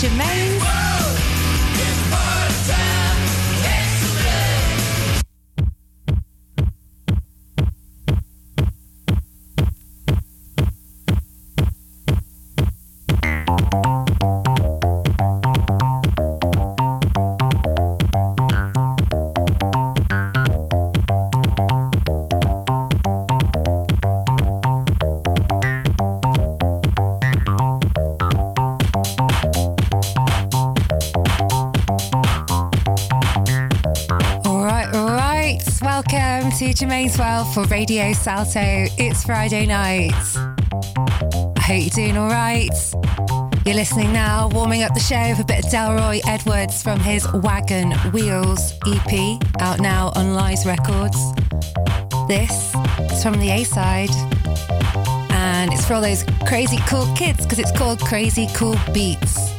Germaine. Well for Radio Salto. It's Friday night. I hope you're doing all right. You're listening now, warming up the show with a bit of Delroy Edwards from his Wagon Wheels EP, out now on Lies Records. This is from the A side, and it's for all those crazy cool kids because it's called Crazy Cool Beats.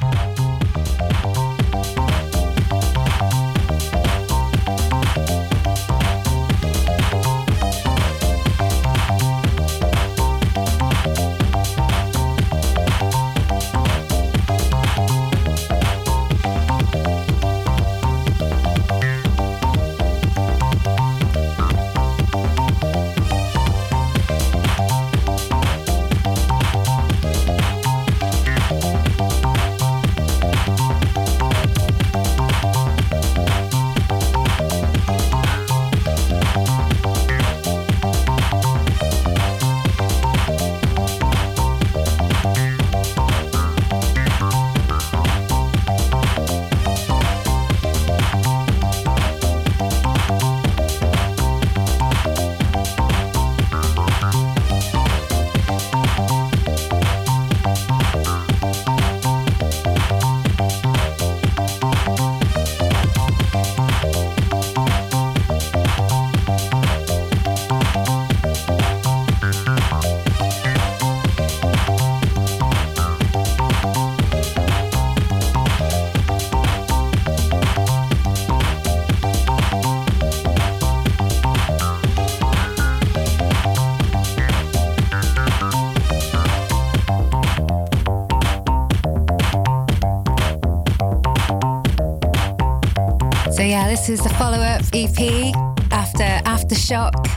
This is the follow up EP after Aftershock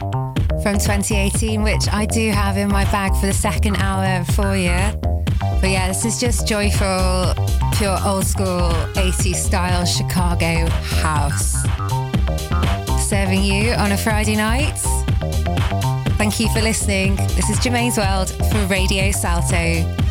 from 2018, which I do have in my bag for the second hour for you. But yeah, this is just joyful, pure old school 80s style Chicago house. Serving you on a Friday night. Thank you for listening. This is Germaine's World for Radio Salto.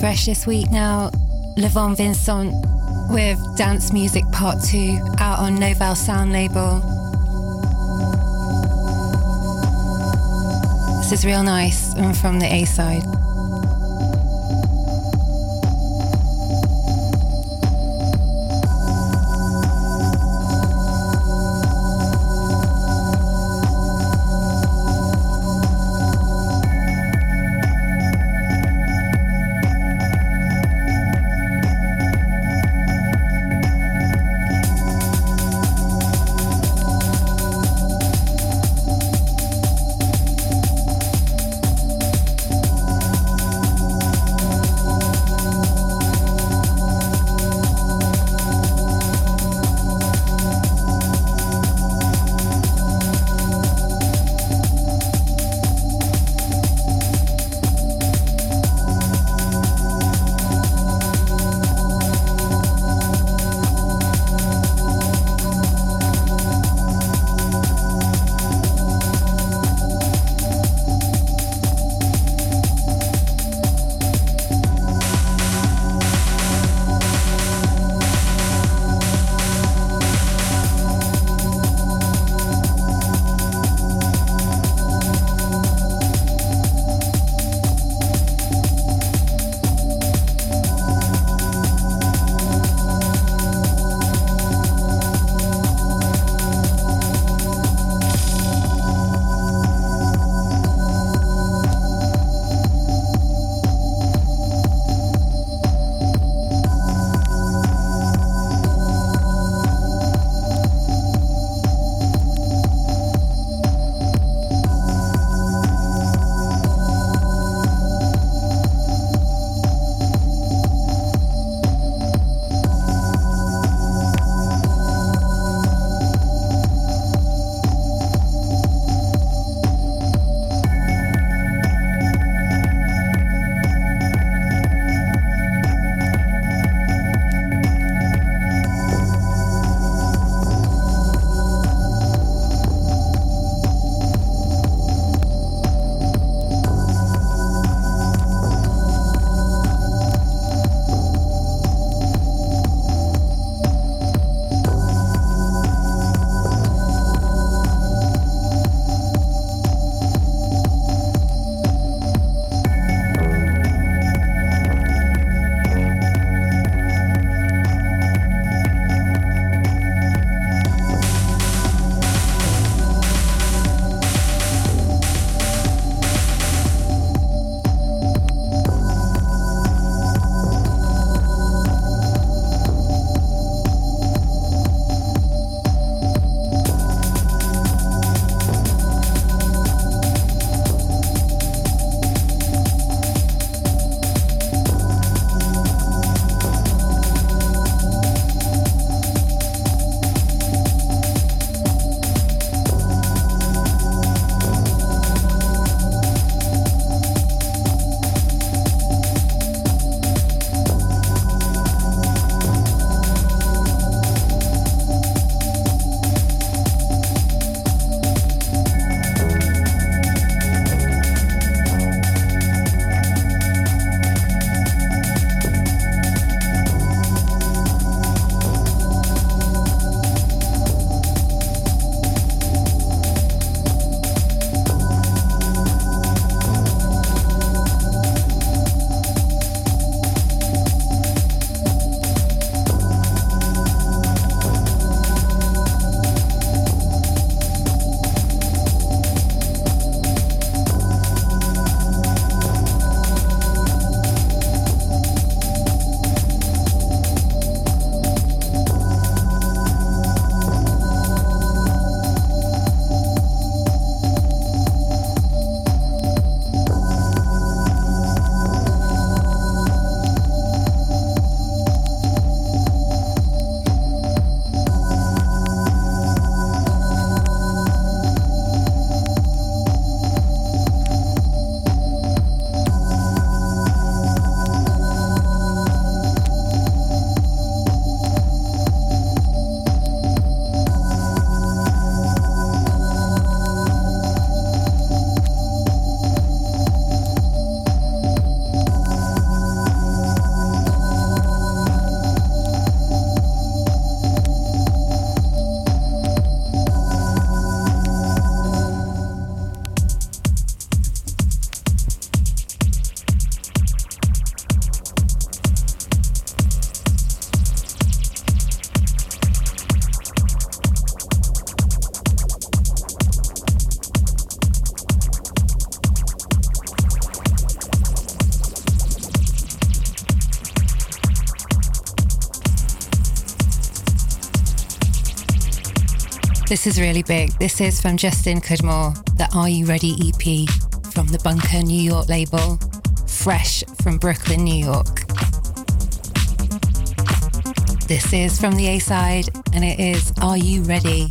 Fresh this week now. Levon Vincent with Dance Music Part 2 out on Novel Sound label. This is real nice and from the A side. This is really big. This is from Justin Cudmore, the Are You Ready EP from the Bunker New York label, fresh from Brooklyn, New York. This is from the A side, and it is Are You Ready?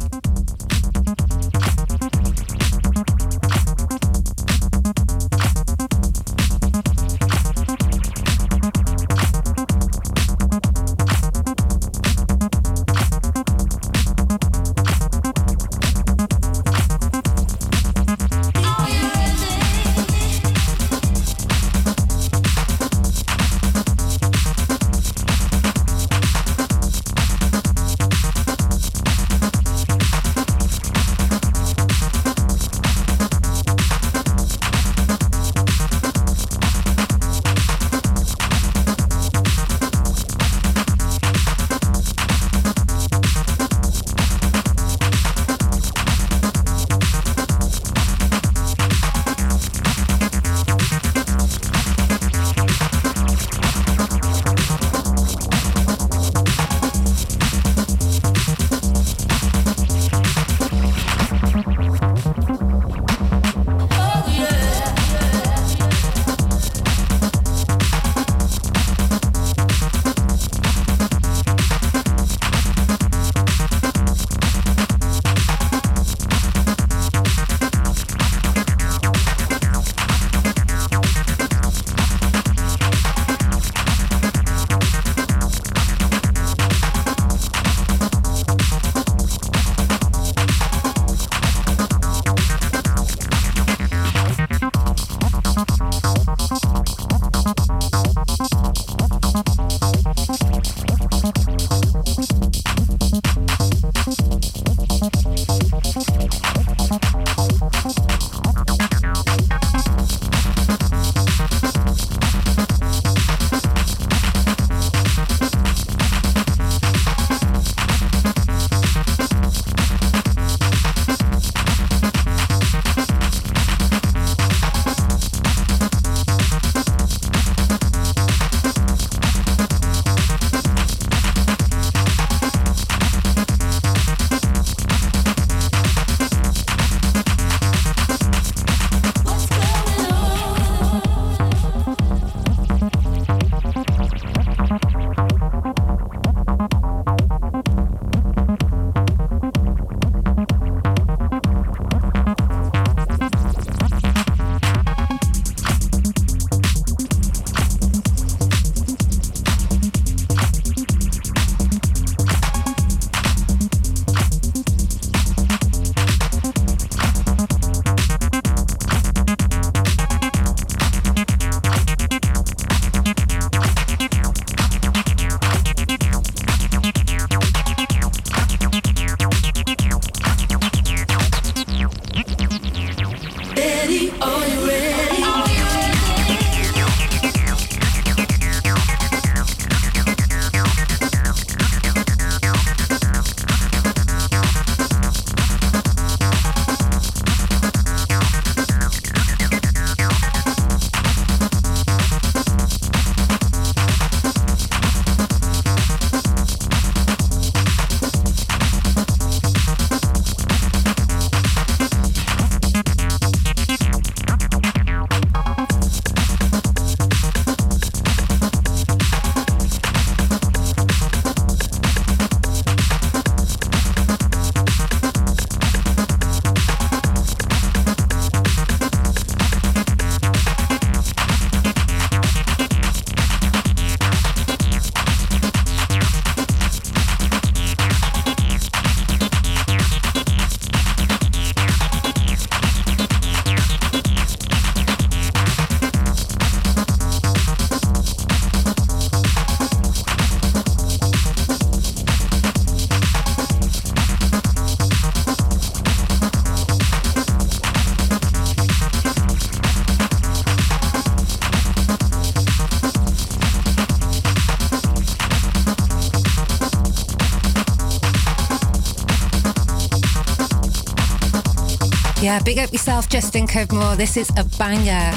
Yeah, big up yourself, Justin Cudmore. This is a banger,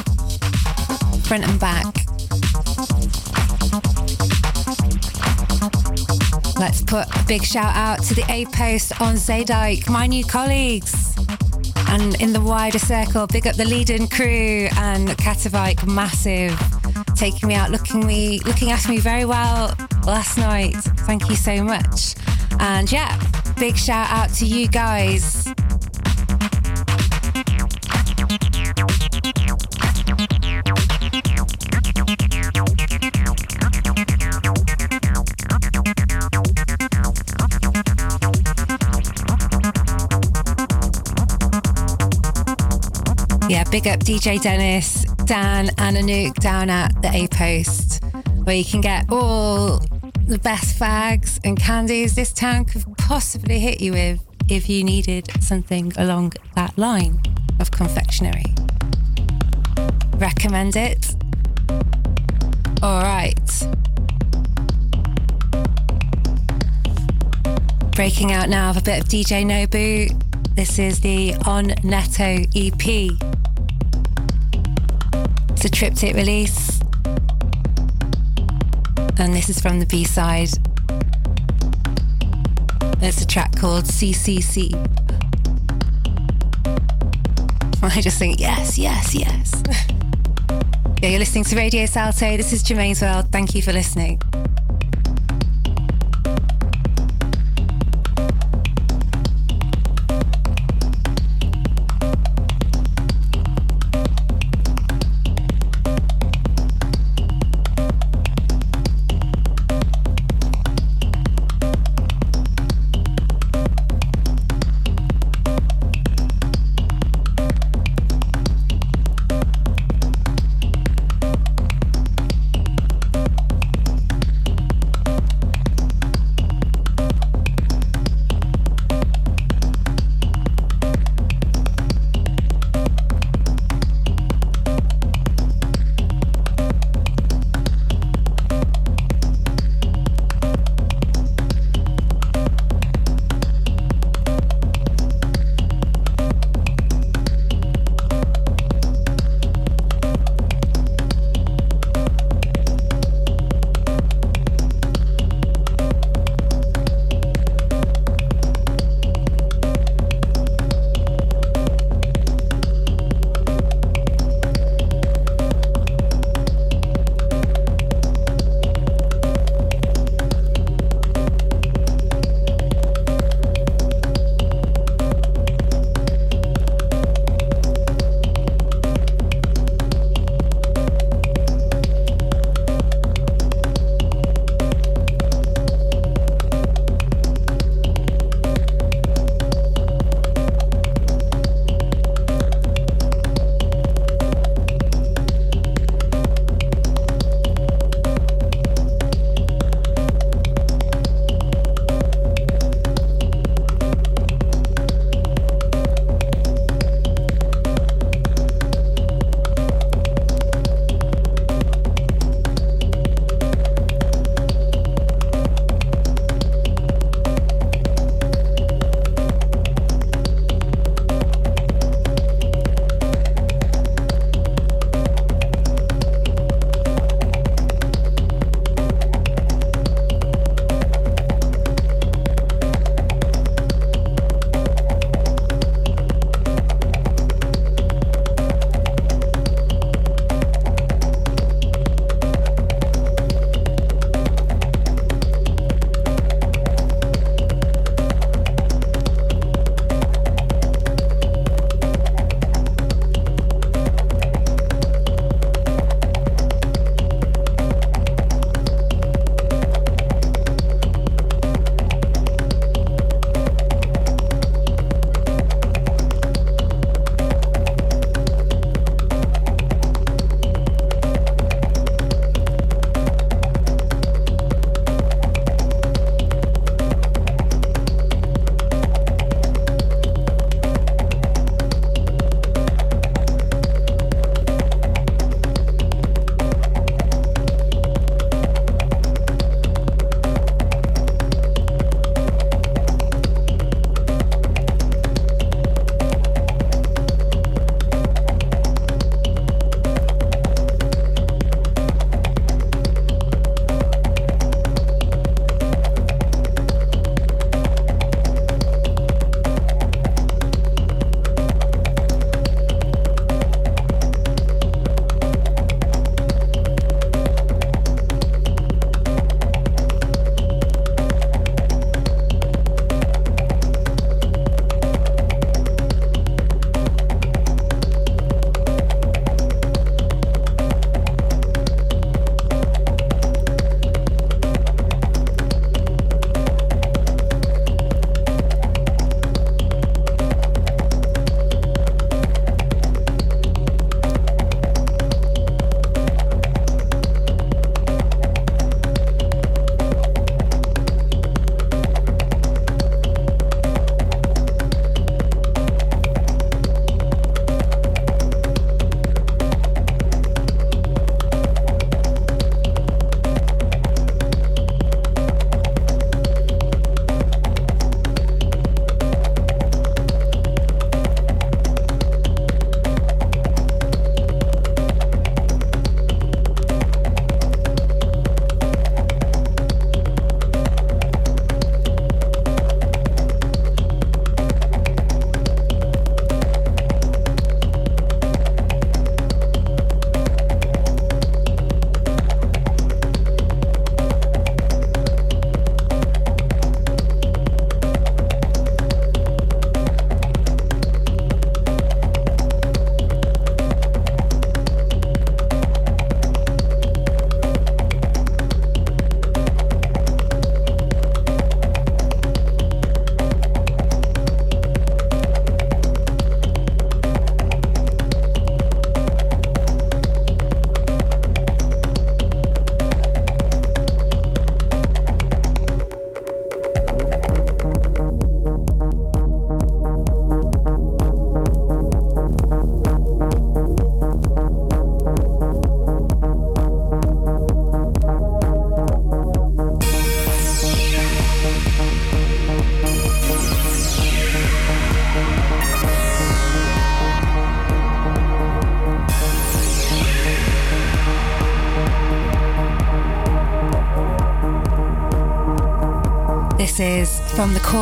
front and back. Let's put a big shout out to the A Post on Zeedijk, my new colleagues. And in the wider circle, big up the Leiden crew and Katowijk Massive, taking me out, looking me, looking after me very well last night. Thank you so much. And yeah, big shout out to you guys. Big up DJ Dennis, Dan, and Anouk down at the A Post, where you can get all the best fags and candies this town could possibly hit you with if you needed something along that line of confectionery. Recommend it? All right. Breaking out now of a bit of DJ Nobu. This is the On Netto EP. A triptych release. And this is from the B side. It's a track called CCC. I just think, yes, yes, yes. yeah, you're listening to Radio Salto. This is Germaine's World. Thank you for listening.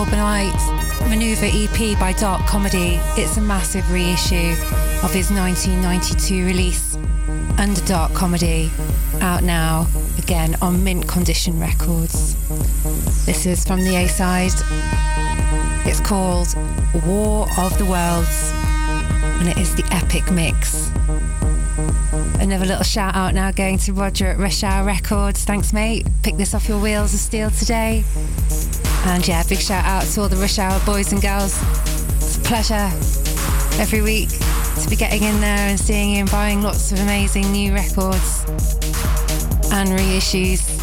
The Maneuver EP by Dark Comedy. It's a massive reissue of his 1992 release, Under Dark Comedy, out now again on Mint Condition Records. This is from the A side. It's called War of the Worlds, and it is the epic mix. Another little shout out now going to Roger at Rush Hour Records. Thanks, mate. Pick this off your wheels of steel today. And yeah, big shout out to all the Rush Hour boys and girls. It's a pleasure every week to be getting in there and seeing you and buying lots of amazing new records and reissues.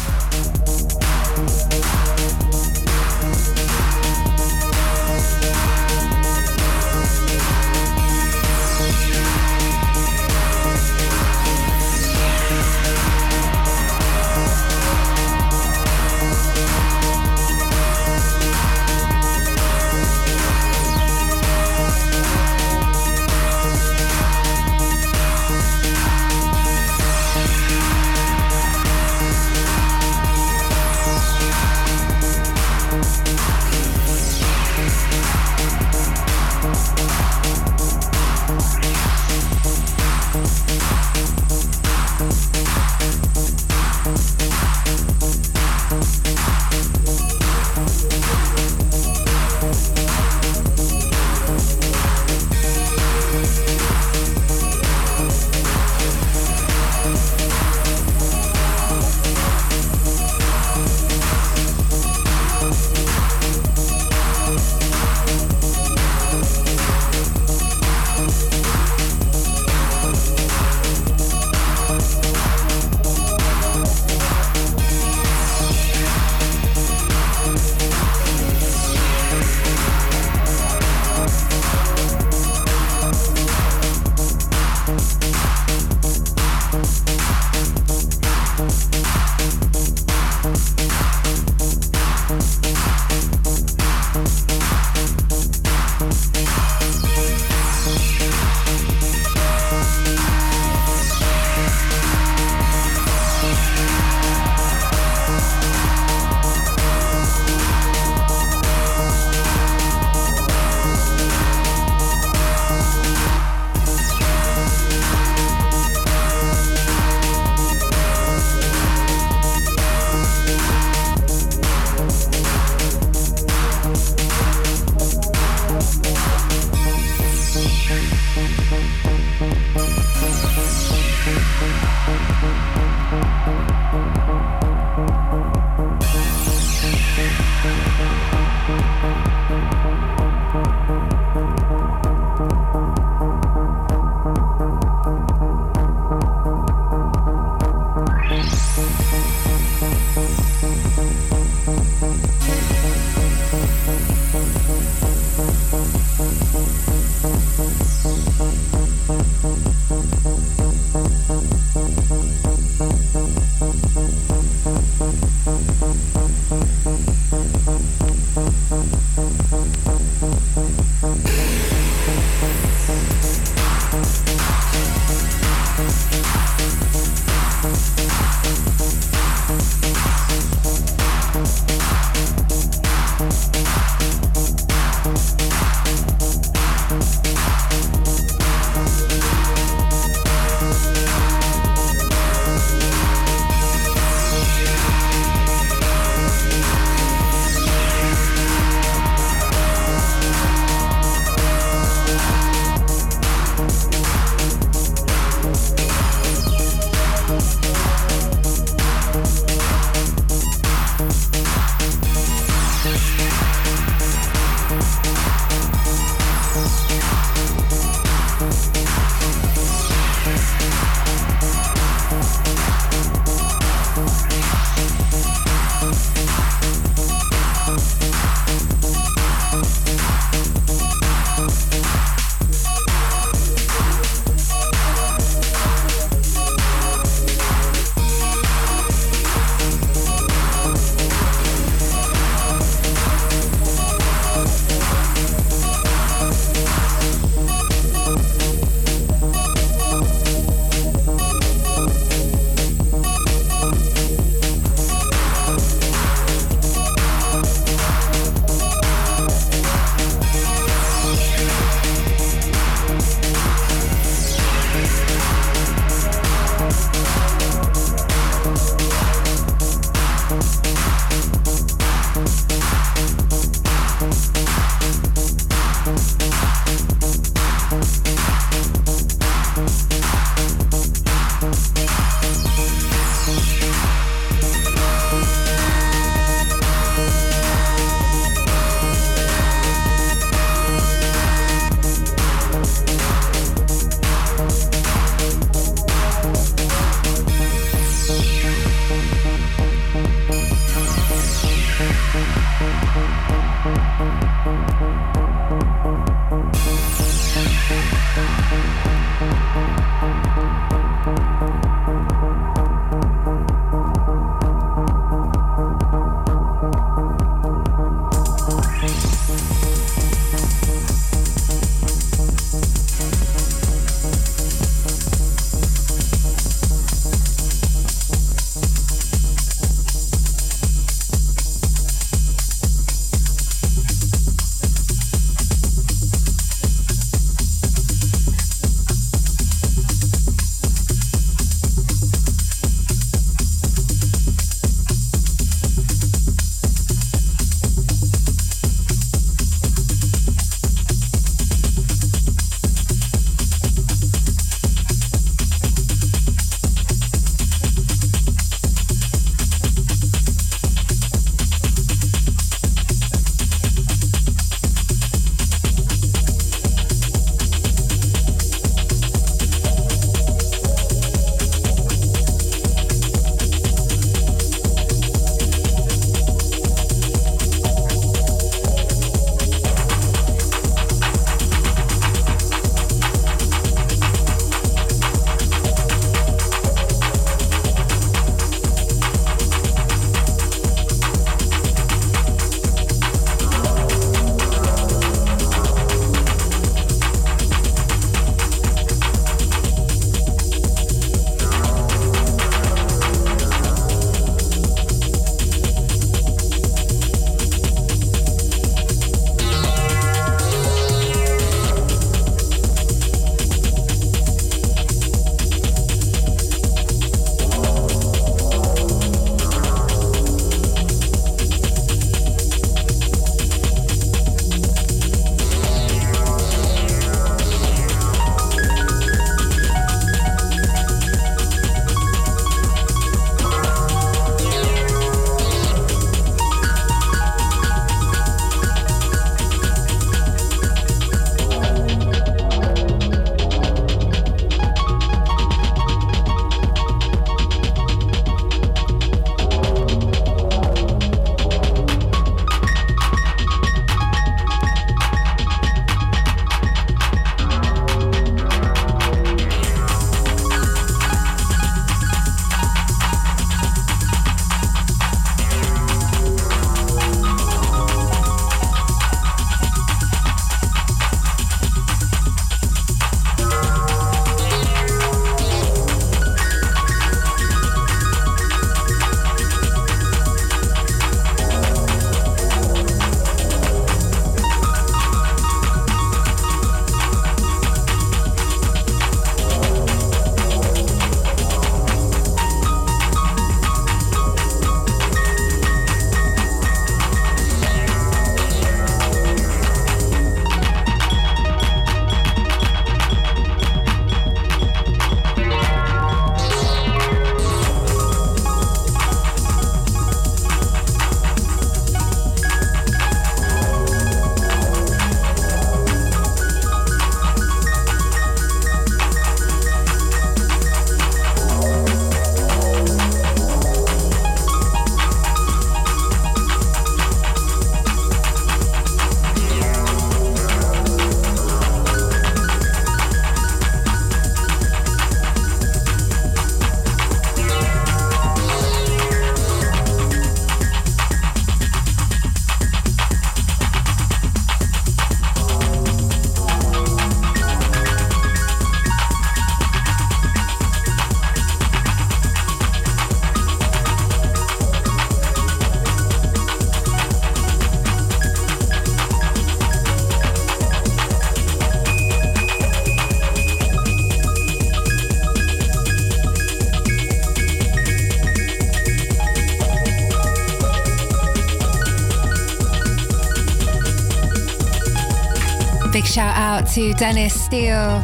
To Dennis Steele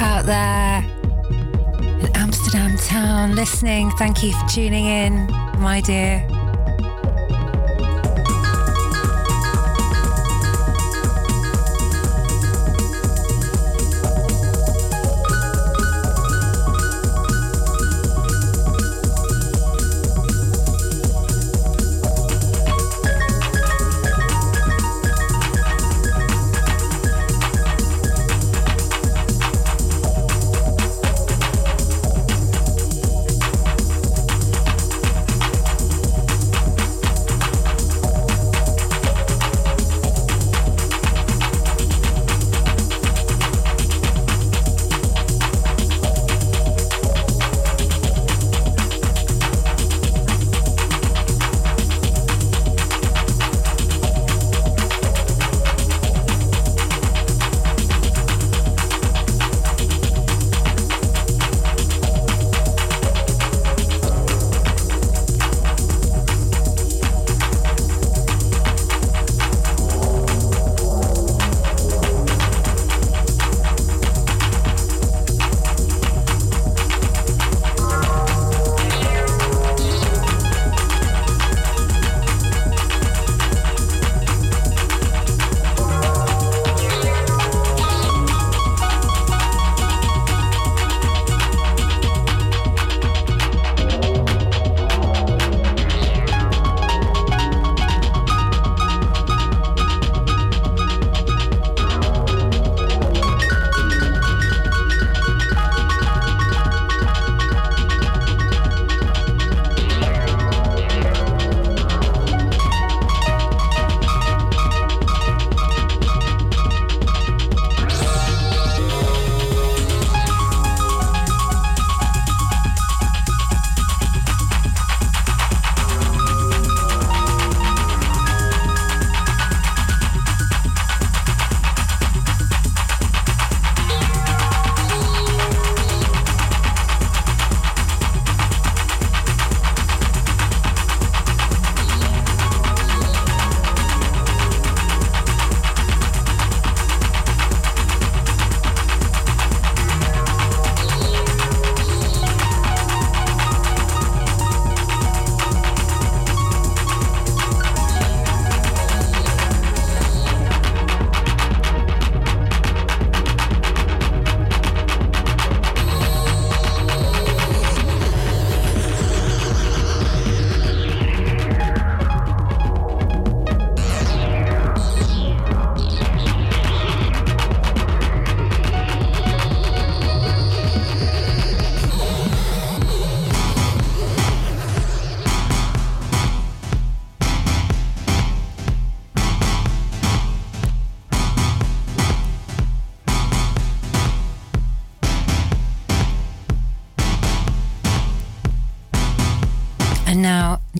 out there in Amsterdam town listening. Thank you for tuning in, my dear.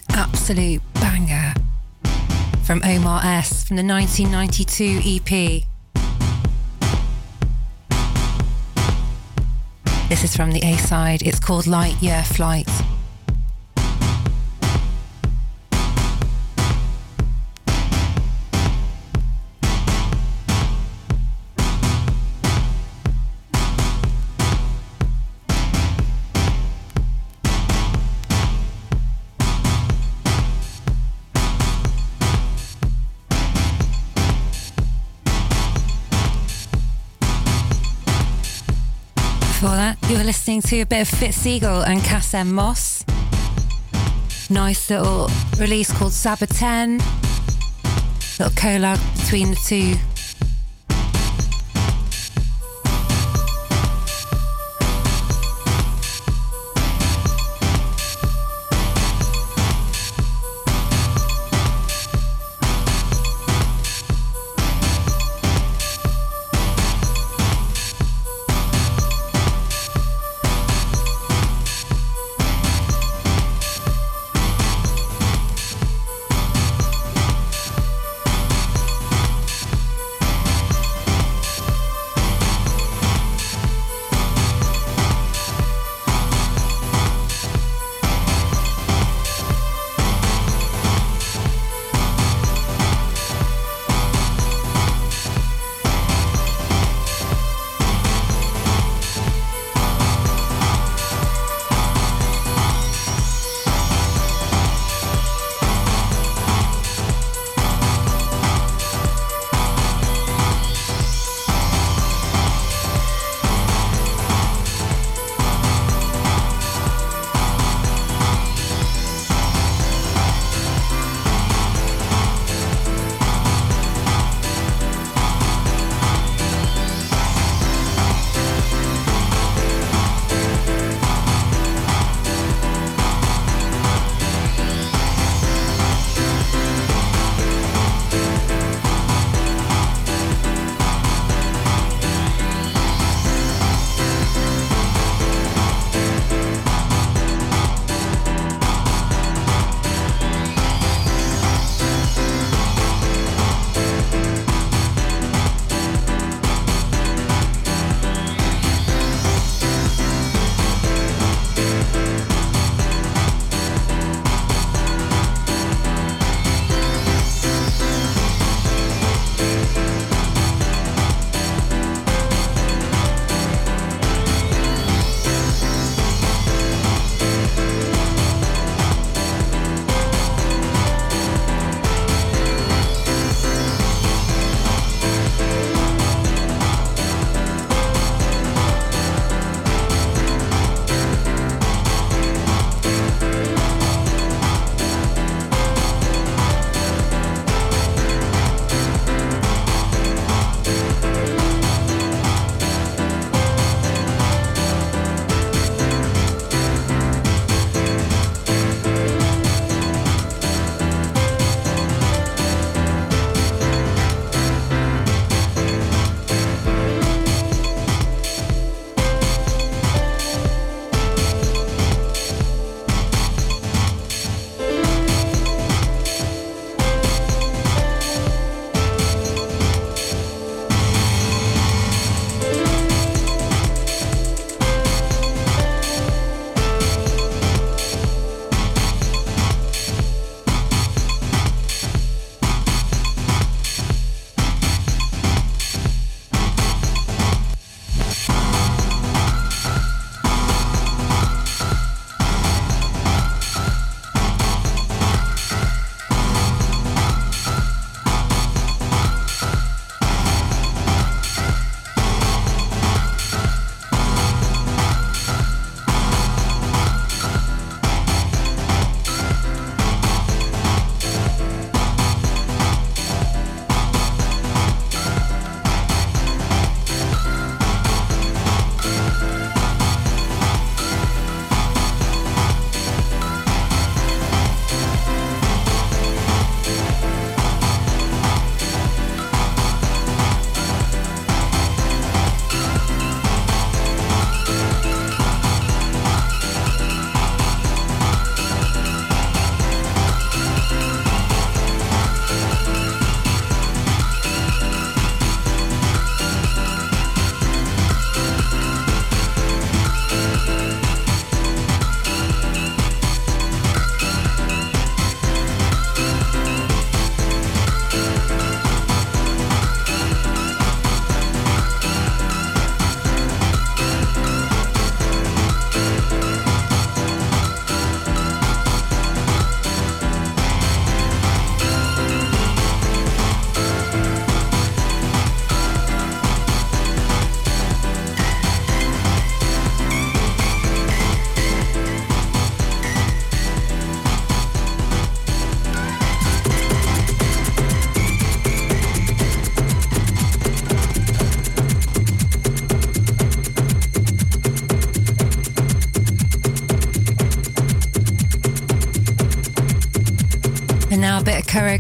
Absolute banger from Omar S from the 1992 EP. This is from the A side. It's called Light Year Flight. To a bit of Fitzsiegel and Kassem Mosse. Nice little release called Sabaten. Little collab between the two.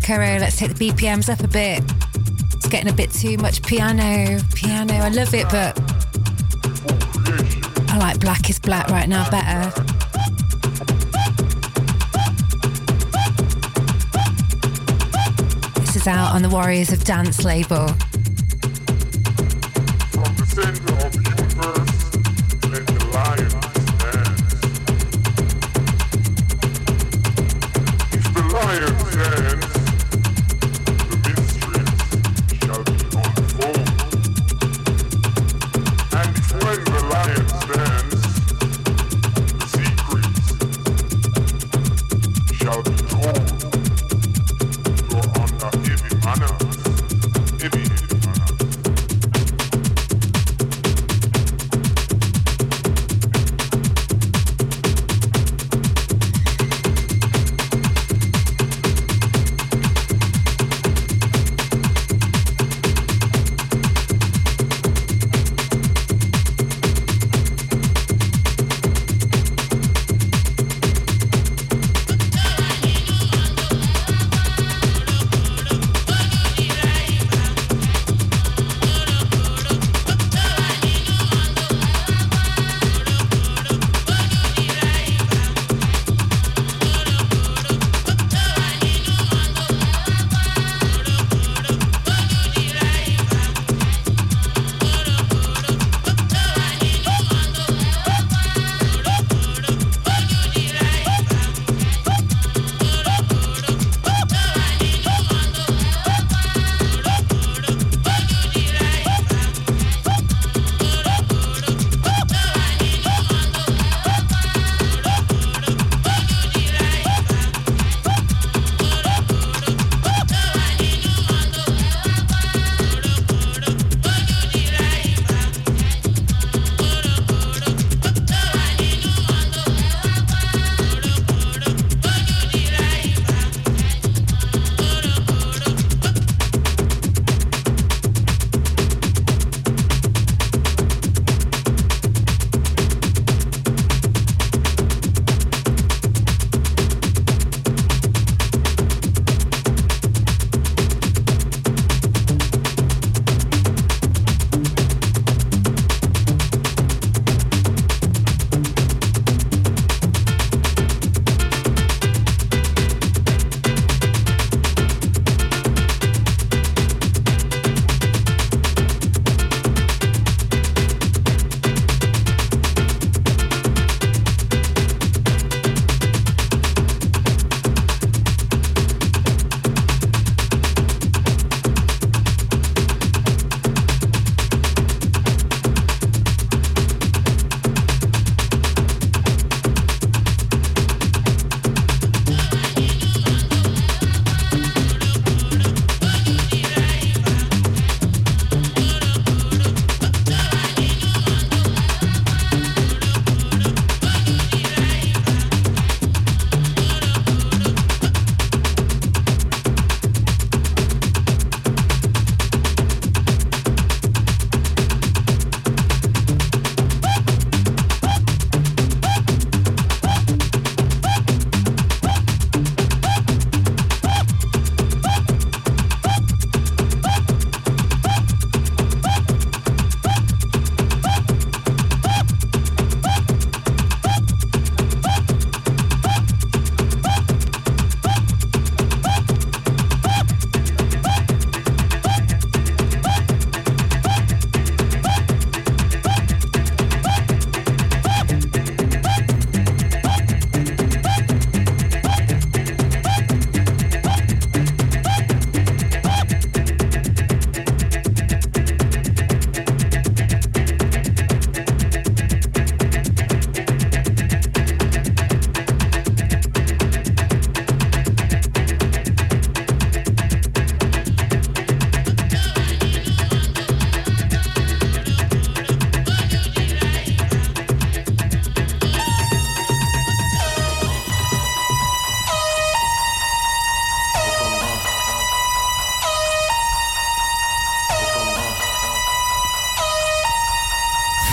Kuro. Let's take the BPMs up a bit. It's getting a bit too much piano. Piano, I love it, but I like Black is Black right now better. This is out on the Warriors of Dance label.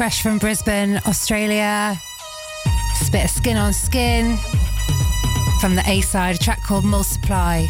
Fresh from Brisbane, Australia. Just a bit of skin on skin from the A side, a track called Multiply.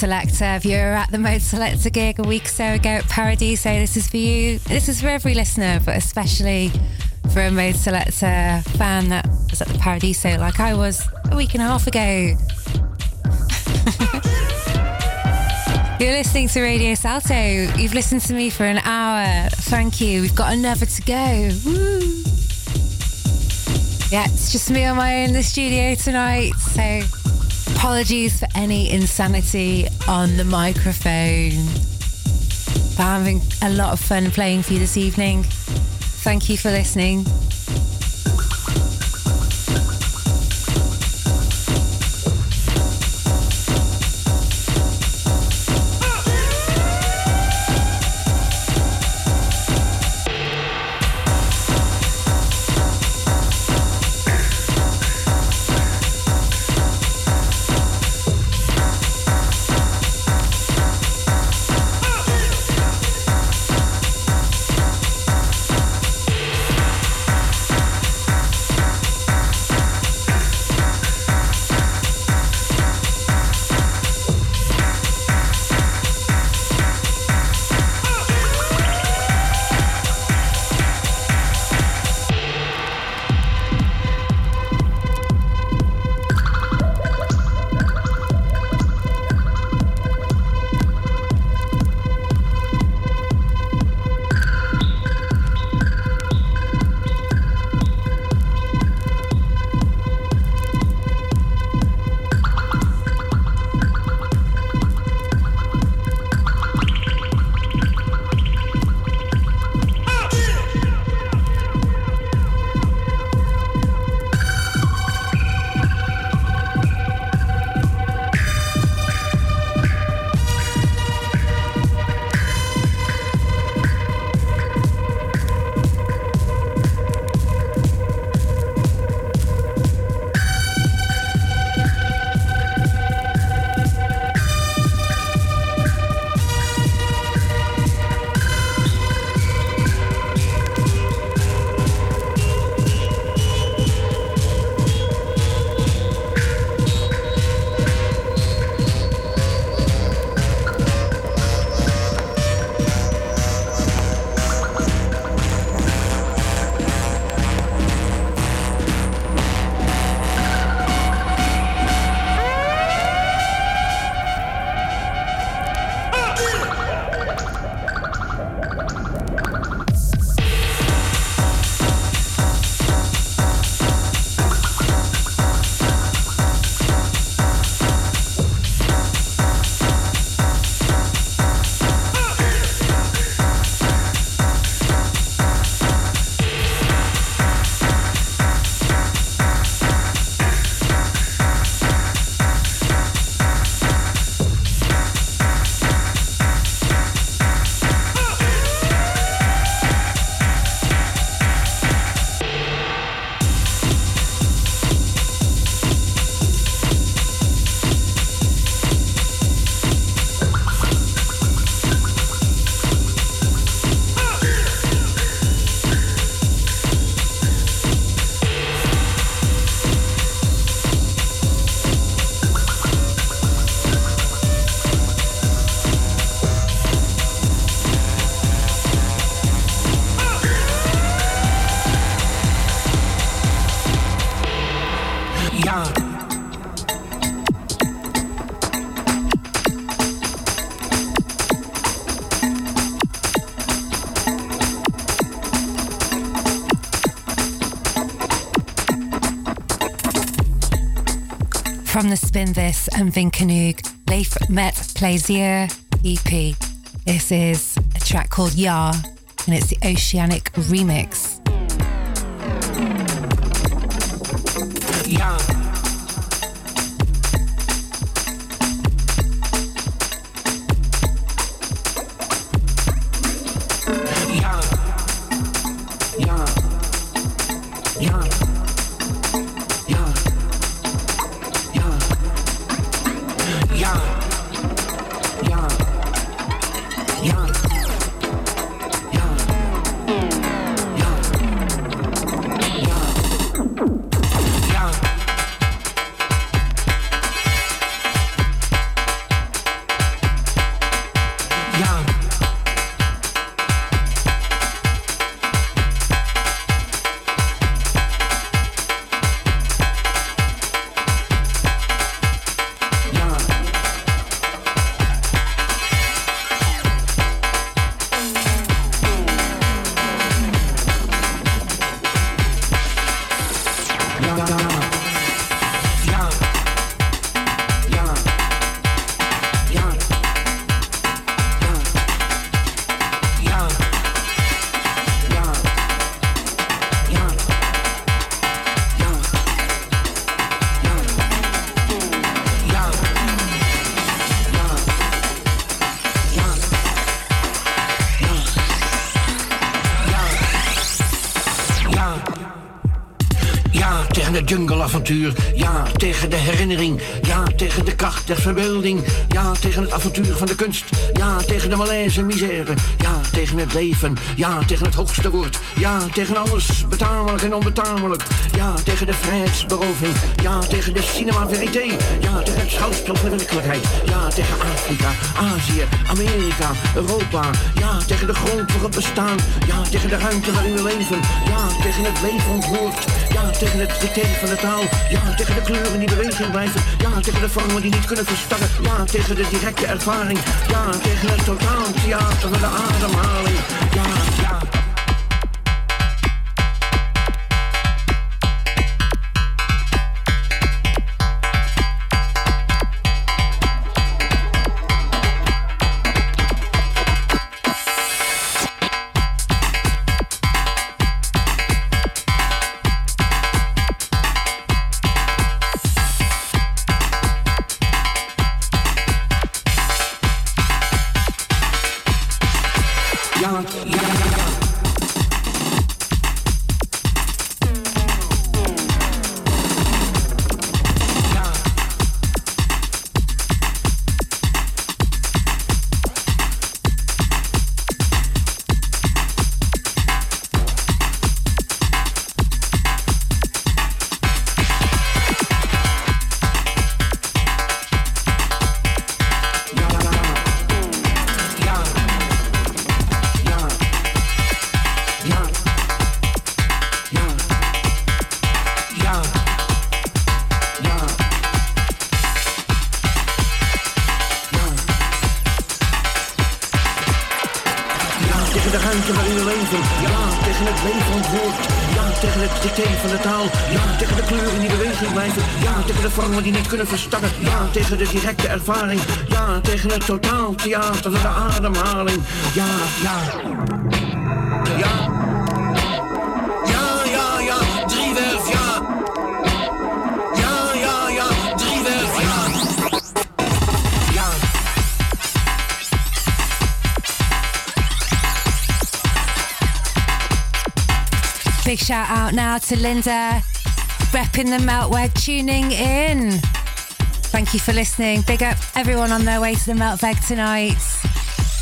Selector. If you were at the Modeselektor gig a week or so ago at Paradiso, this is for you. This is for every listener, but especially for a Modeselektor fan that was at the Paradiso like I was a week and a half ago. You're listening to Radio Salto. You've listened to me for an hour. Thank you. We've got another to go. Woo. Yeah, it's just me on my own in the studio tonight. So Apologies for any insanity on the microphone. But I'm having a lot of fun playing for you this evening. Thank you for listening. Spin This and Vinkenoog Leif Met Plaisir EP. This is a track called Yar, and it's the Oceanic remix. Ja, tegen de herinnering. Ja, tegen de kracht der verbeelding. Ja, tegen het avontuur van de kunst. Ja, tegen de malaise misère. Ja, tegen het leven. Ja, tegen het hoogste woord. Ja, tegen alles betamelijk en onbetamelijk. Ja, tegen de vrijheidsberoving. Ja, tegen de cinema verité. Ja, tegen het schouwspel van de werkelijkheid. Ja, tegen Afrika, Azië, Amerika, Europa. Ja, tegen de grond voor het bestaan. Ja, tegen de ruimte waarin we leven. Ja, tegen het leven ontwoord. Ja, tegen het dicté van de taal. Ja, tegen de kleuren die beweging blijven. Ja, tegen de vormen die niet kunnen verstarren. Ja, tegen de directe ervaring. Ja, tegen het totaal theater van de ademhaling. Ja, ja. Kunnen verstarren. Ja, tegen de directe ervaring. Ja, tegen het totaal theater de ademhaling. Ja, ja. Ja. Ja, ja, ja. Ja. Ja, ja, ja. Ja. Ja. Big shout out now to Linda, repping the Melkweg, tuning in. Thank you for listening. Big up everyone on their way to the Melkweg tonight.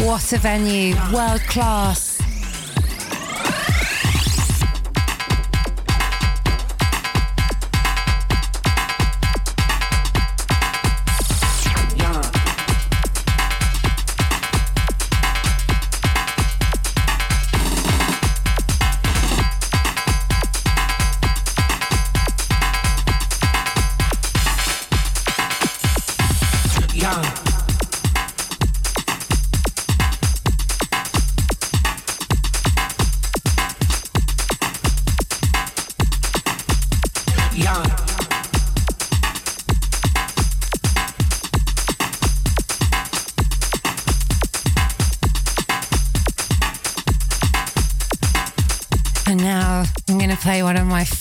What a venue, world class.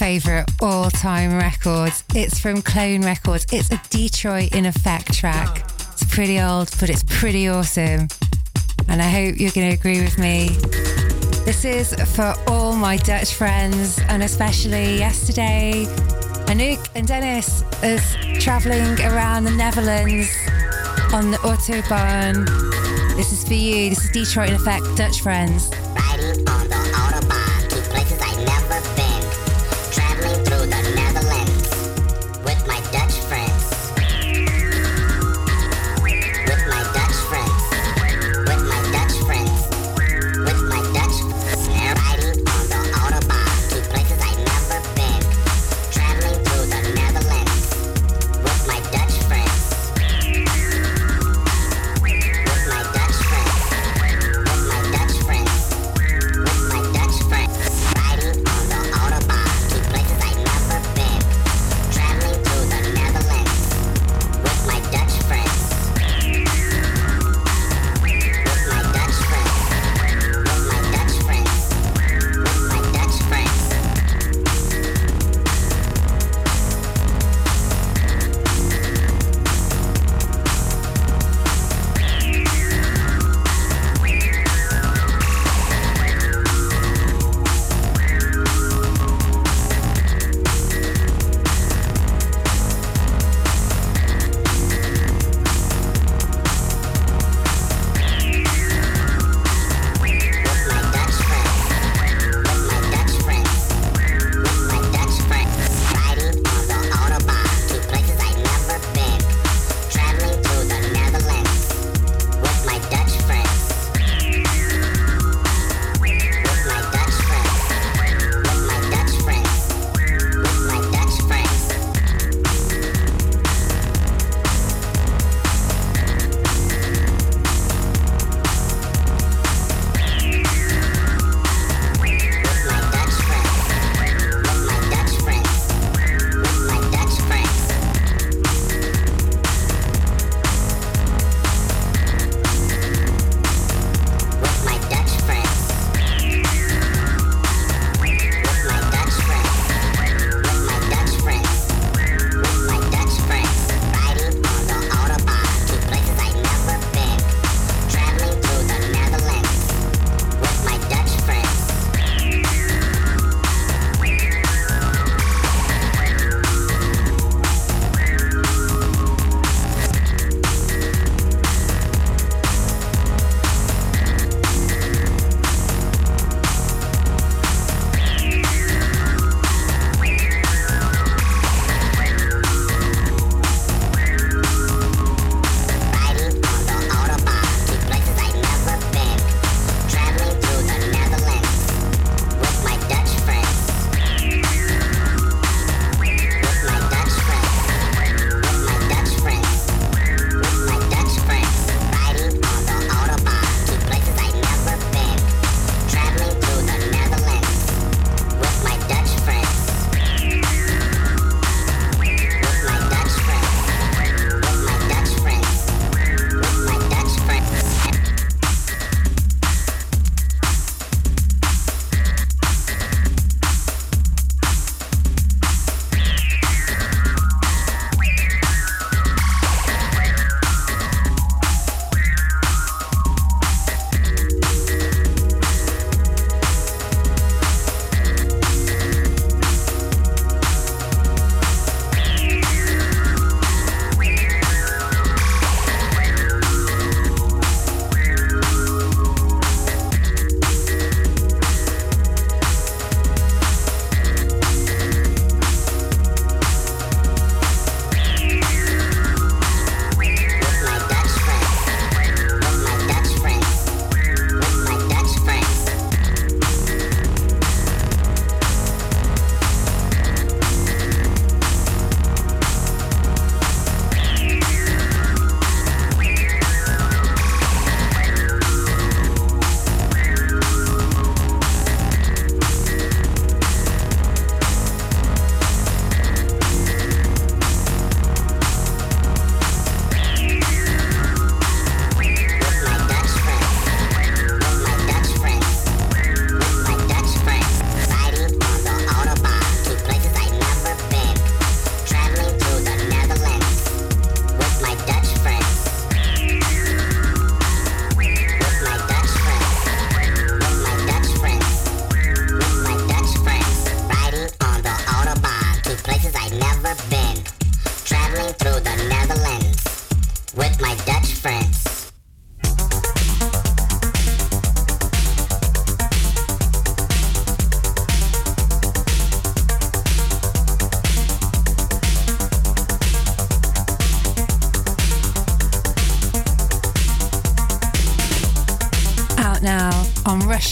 Favorite all time records. It's from Clone Records. It's a Detroit in Effect track. It's pretty old, but it's pretty awesome. And I hope you're going to agree with me. This is for all my Dutch friends, and especially yesterday, Anouk and Dennis is traveling around the Netherlands on the Autobahn. This is for you. This is Detroit in Effect, Dutch friends.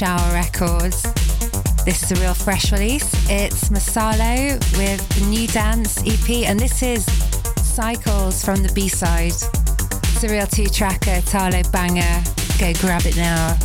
Hour Records. This is a real fresh release. It's Masalo with the New Dance EP, and this is Cycles from the B side. It's a real two tracker, Talo banger. Go grab it now.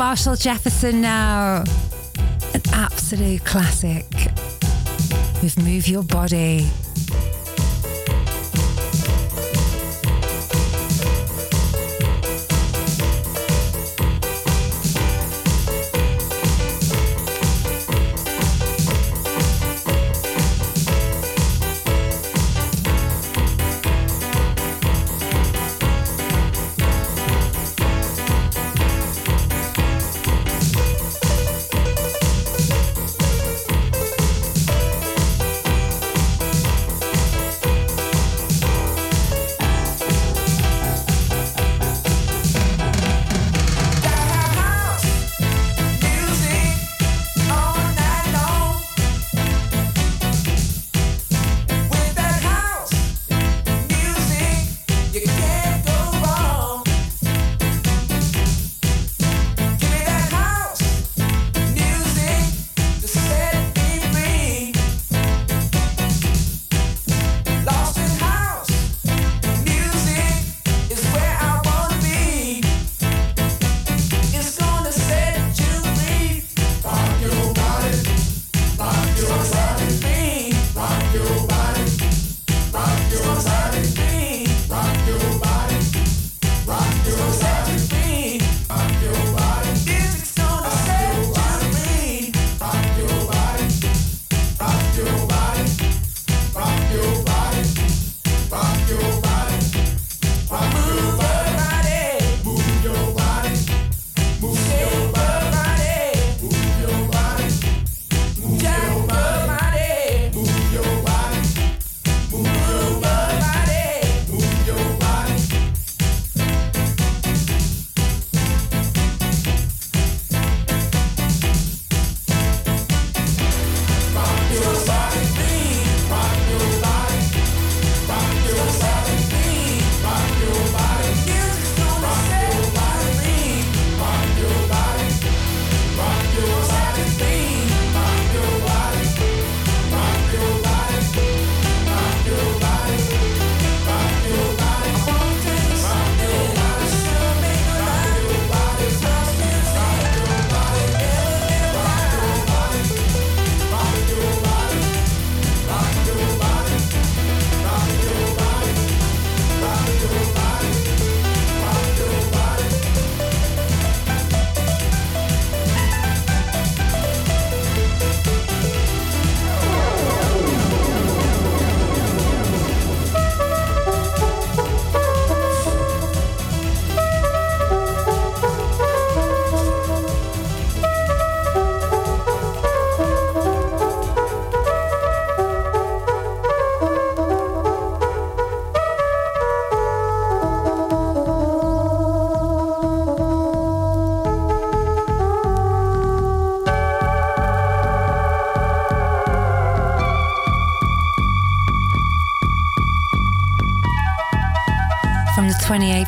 Marshall Jefferson now. An absolute classic with Move Your Body.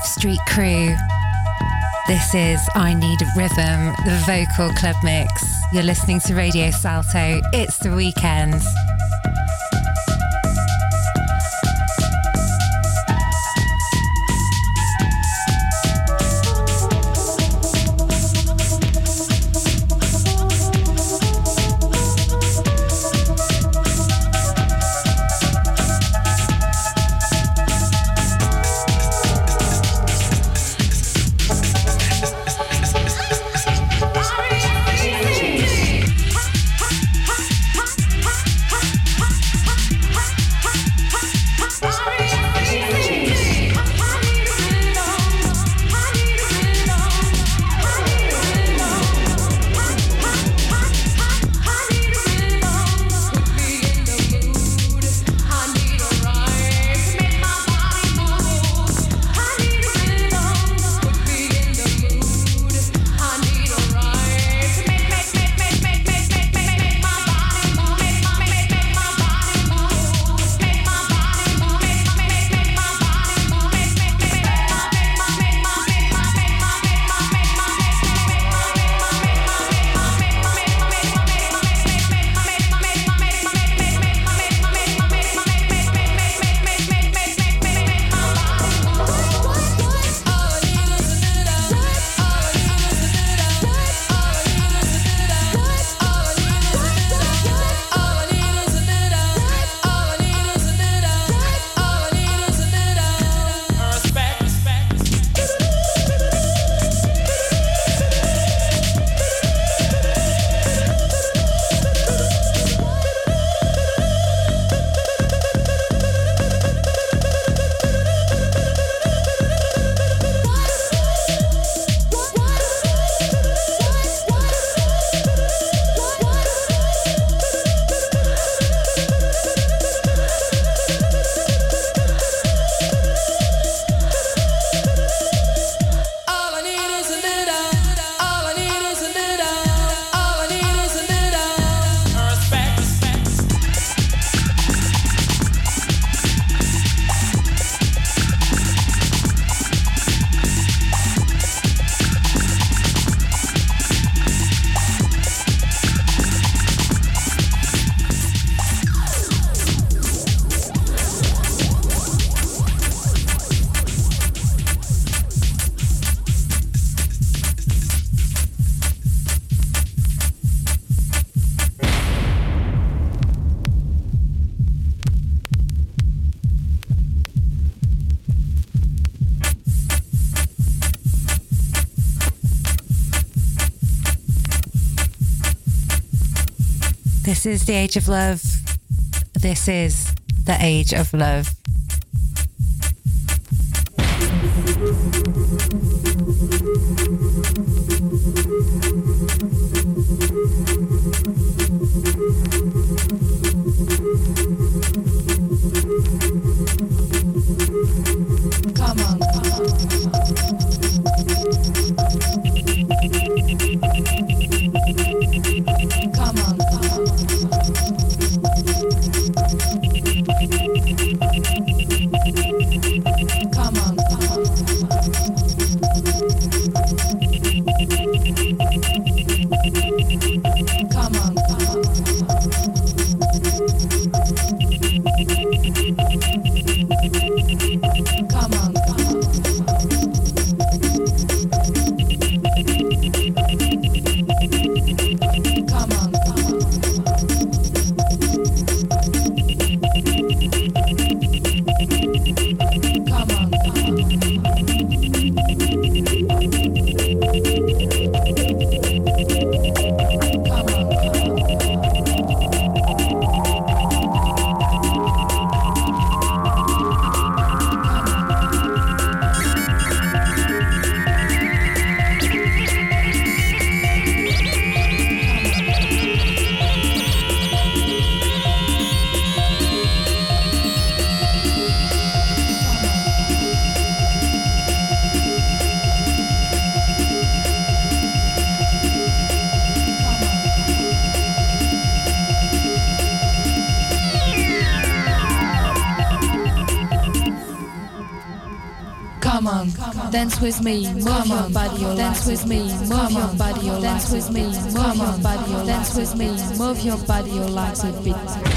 Street Crew. This is I Need Rhythm, the vocal club mix. You're listening to Radio Salto. It's the weekend. This is the age of love. This is the age of love. With me, move your body, dance with me, move your body, dance with me, move your body, dance with me, move your body, your legs a bit.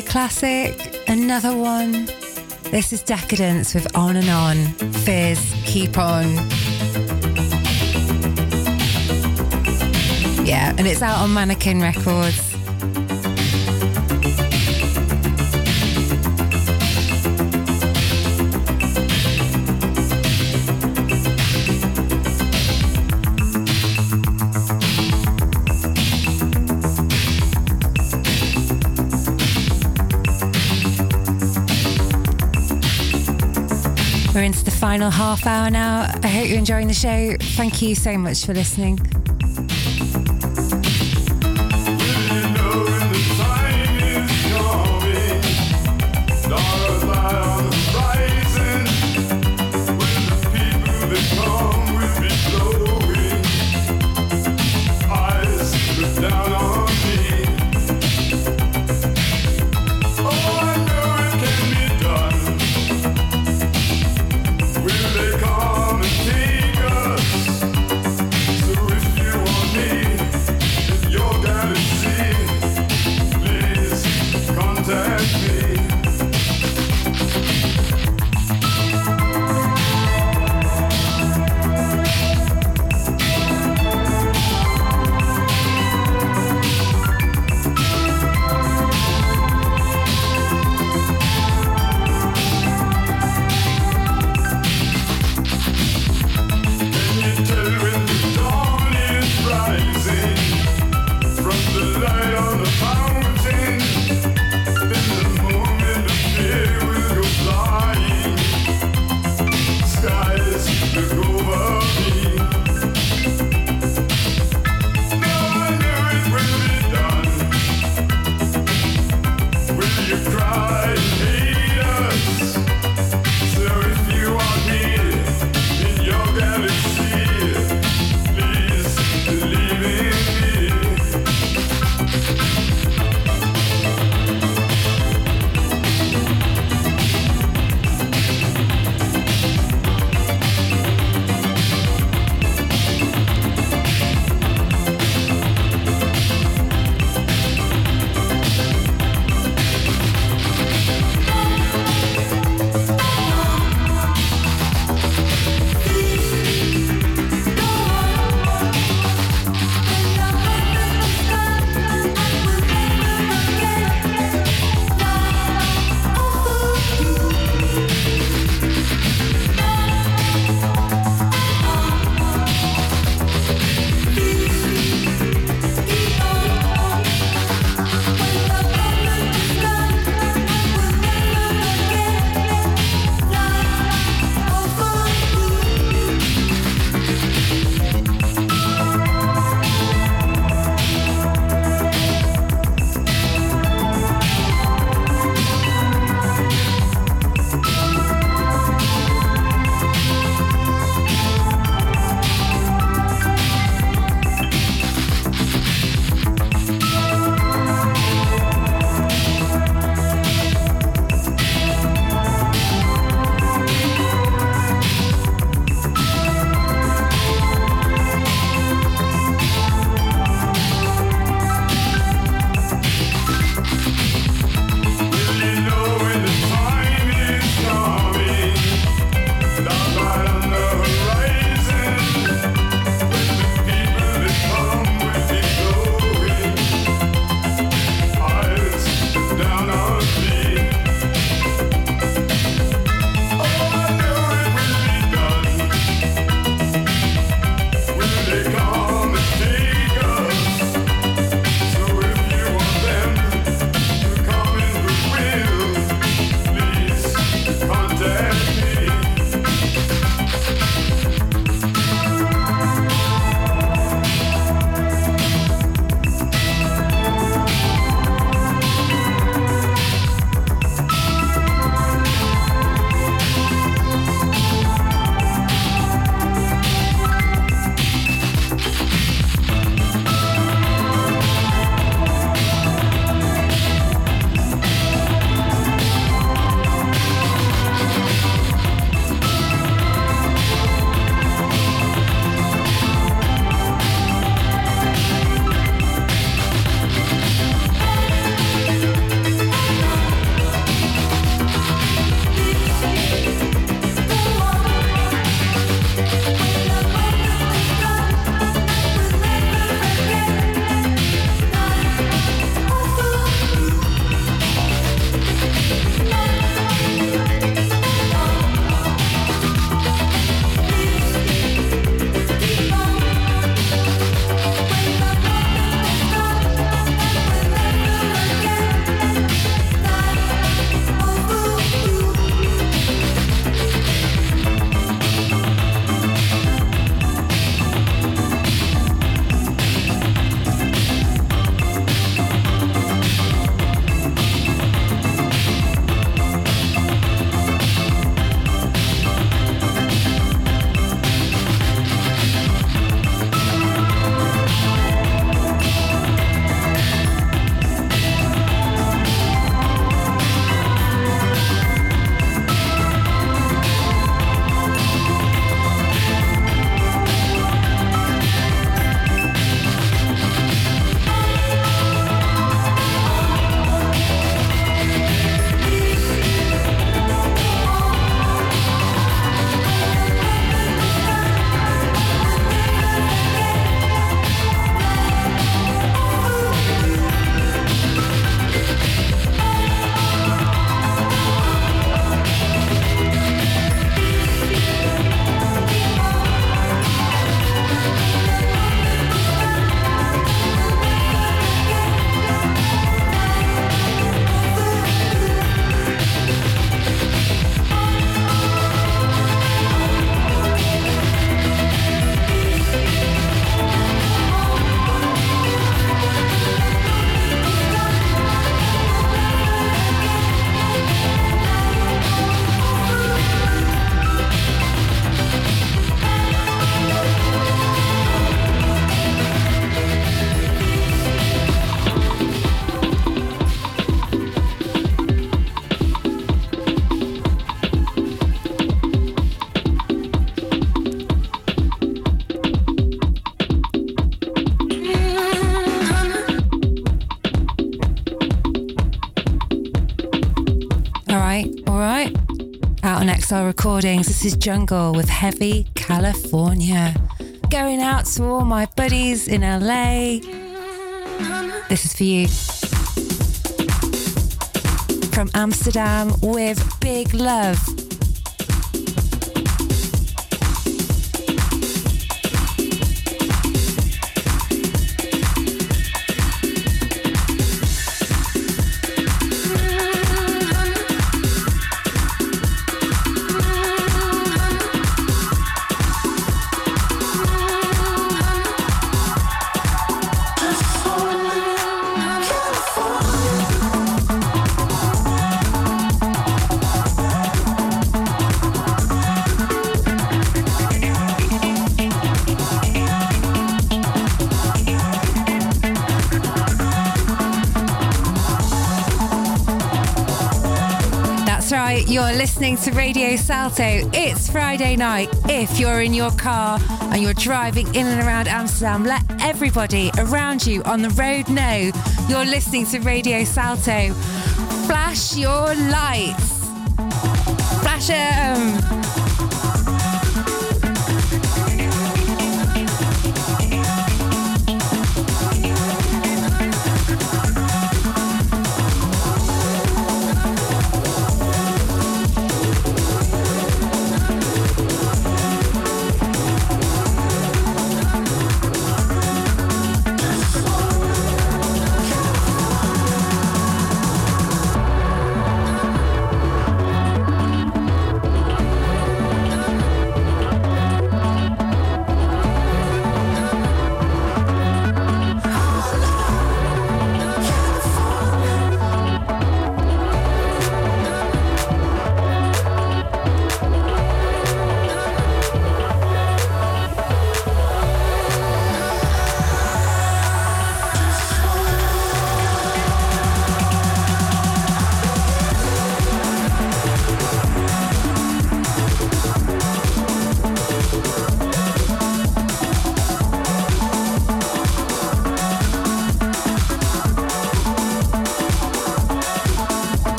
Classic, another one. This is Decadence with On and On. Fizz, keep on. Yeah, and it's out on Mannequin Records. We're into the final half hour now. I hope you're enjoying the show. Thank you so much for listening. Out Recordings, this is Jungle with Heavy California. Going out to all my buddies in LA. This is for you. From Amsterdam with big love. Listening to Radio Salto. It's Friday night. If you're in your car and you're driving in and around Amsterdam, let everybody around you on the road know you're listening to Radio Salto. Flash your lights. Flash them.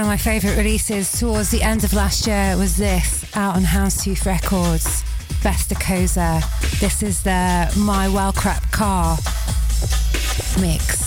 My favourite releases towards the end of last year was this out on Houndstooth Records, Vestacosa. This is the My Well Crap Car mix.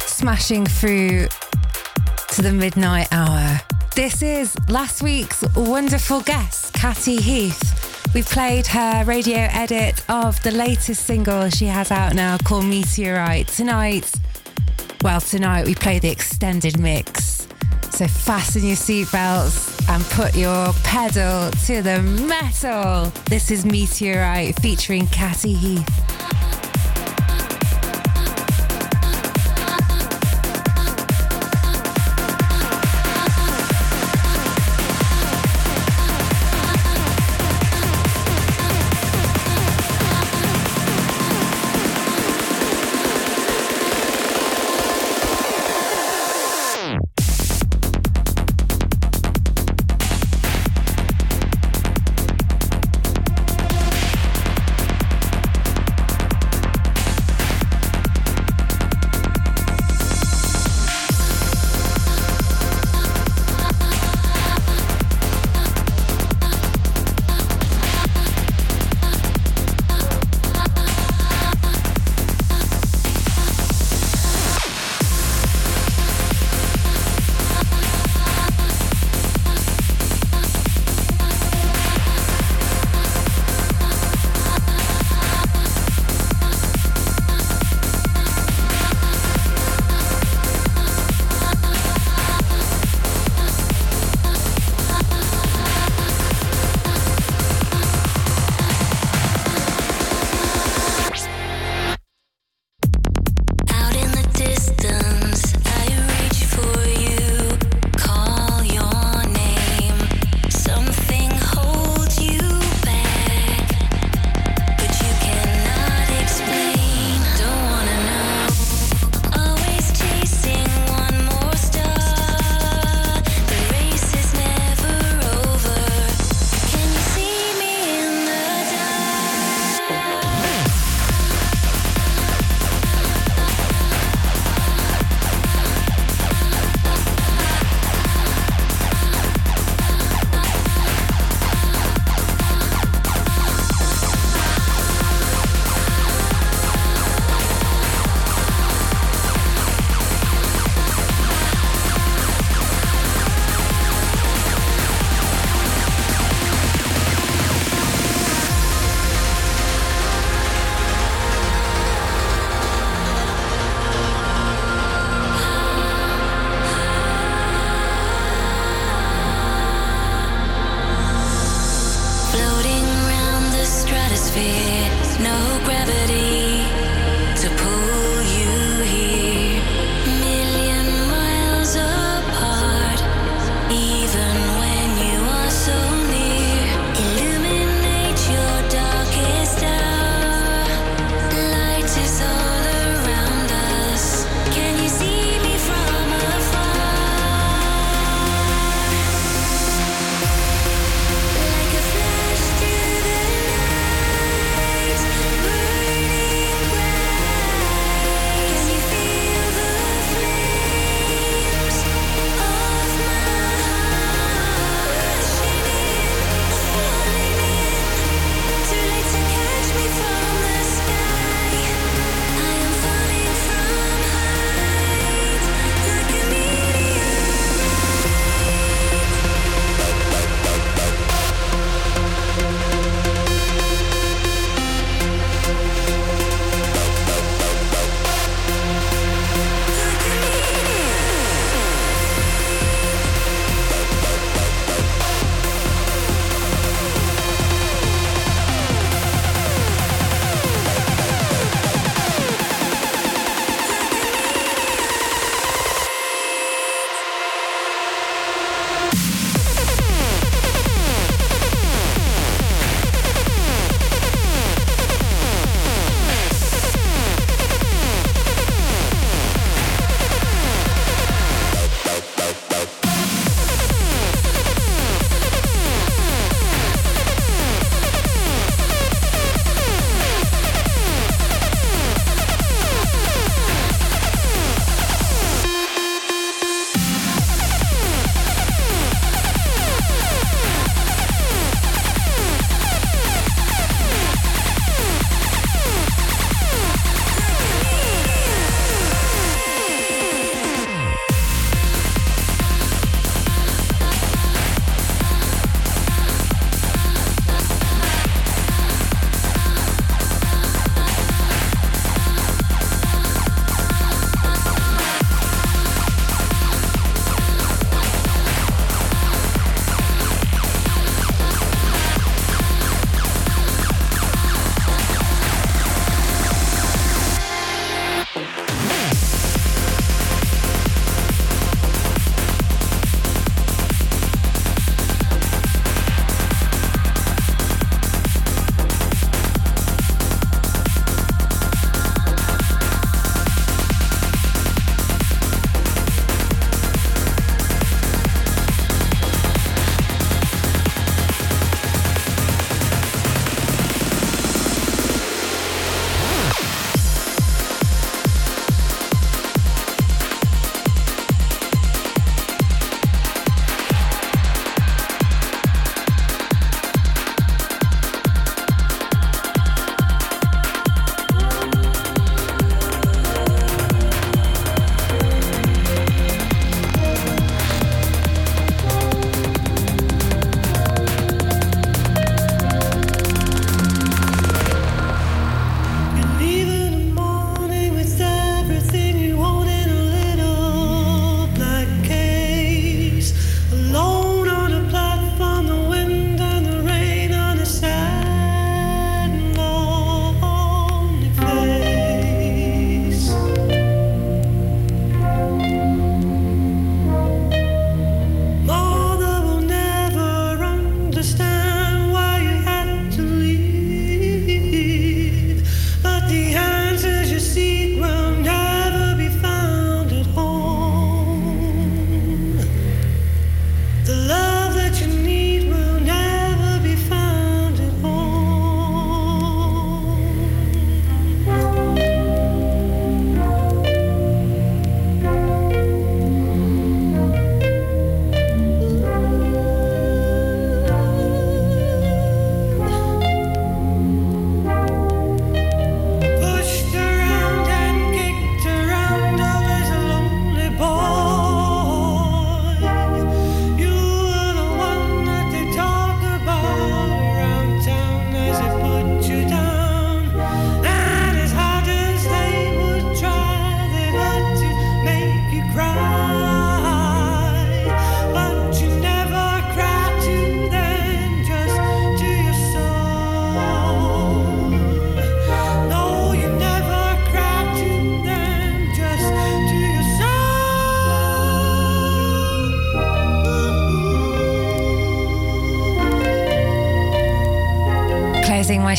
Smashing through to the midnight hour. This is last week's wonderful guest, Catty Heath. We played her radio edit of the latest single she has out now called Meteorite. Tonight, well, tonight we play the extended mix. So fasten your seatbelts and put your pedal to the metal. This is Meteorite featuring Catty Heath.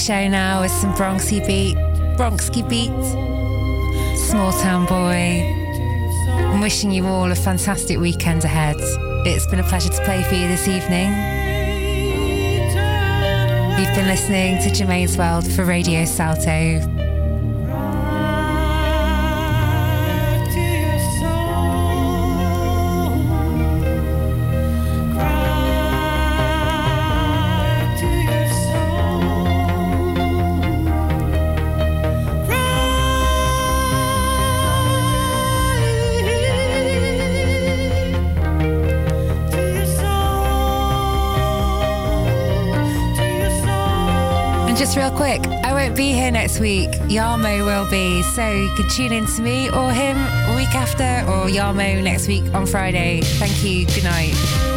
Show now with some Bronski Beat, Bronski Beat, Small Town Boy. I'm wishing you all a fantastic weekend ahead. It's been a pleasure to play for you this evening. You've been listening to Germaine's World for Radio Salto. Just real quick, I won't be here next week. Yarmo will be. So you can tune in to me or him week after or Yarmo next week on Friday. Thank you. Good night.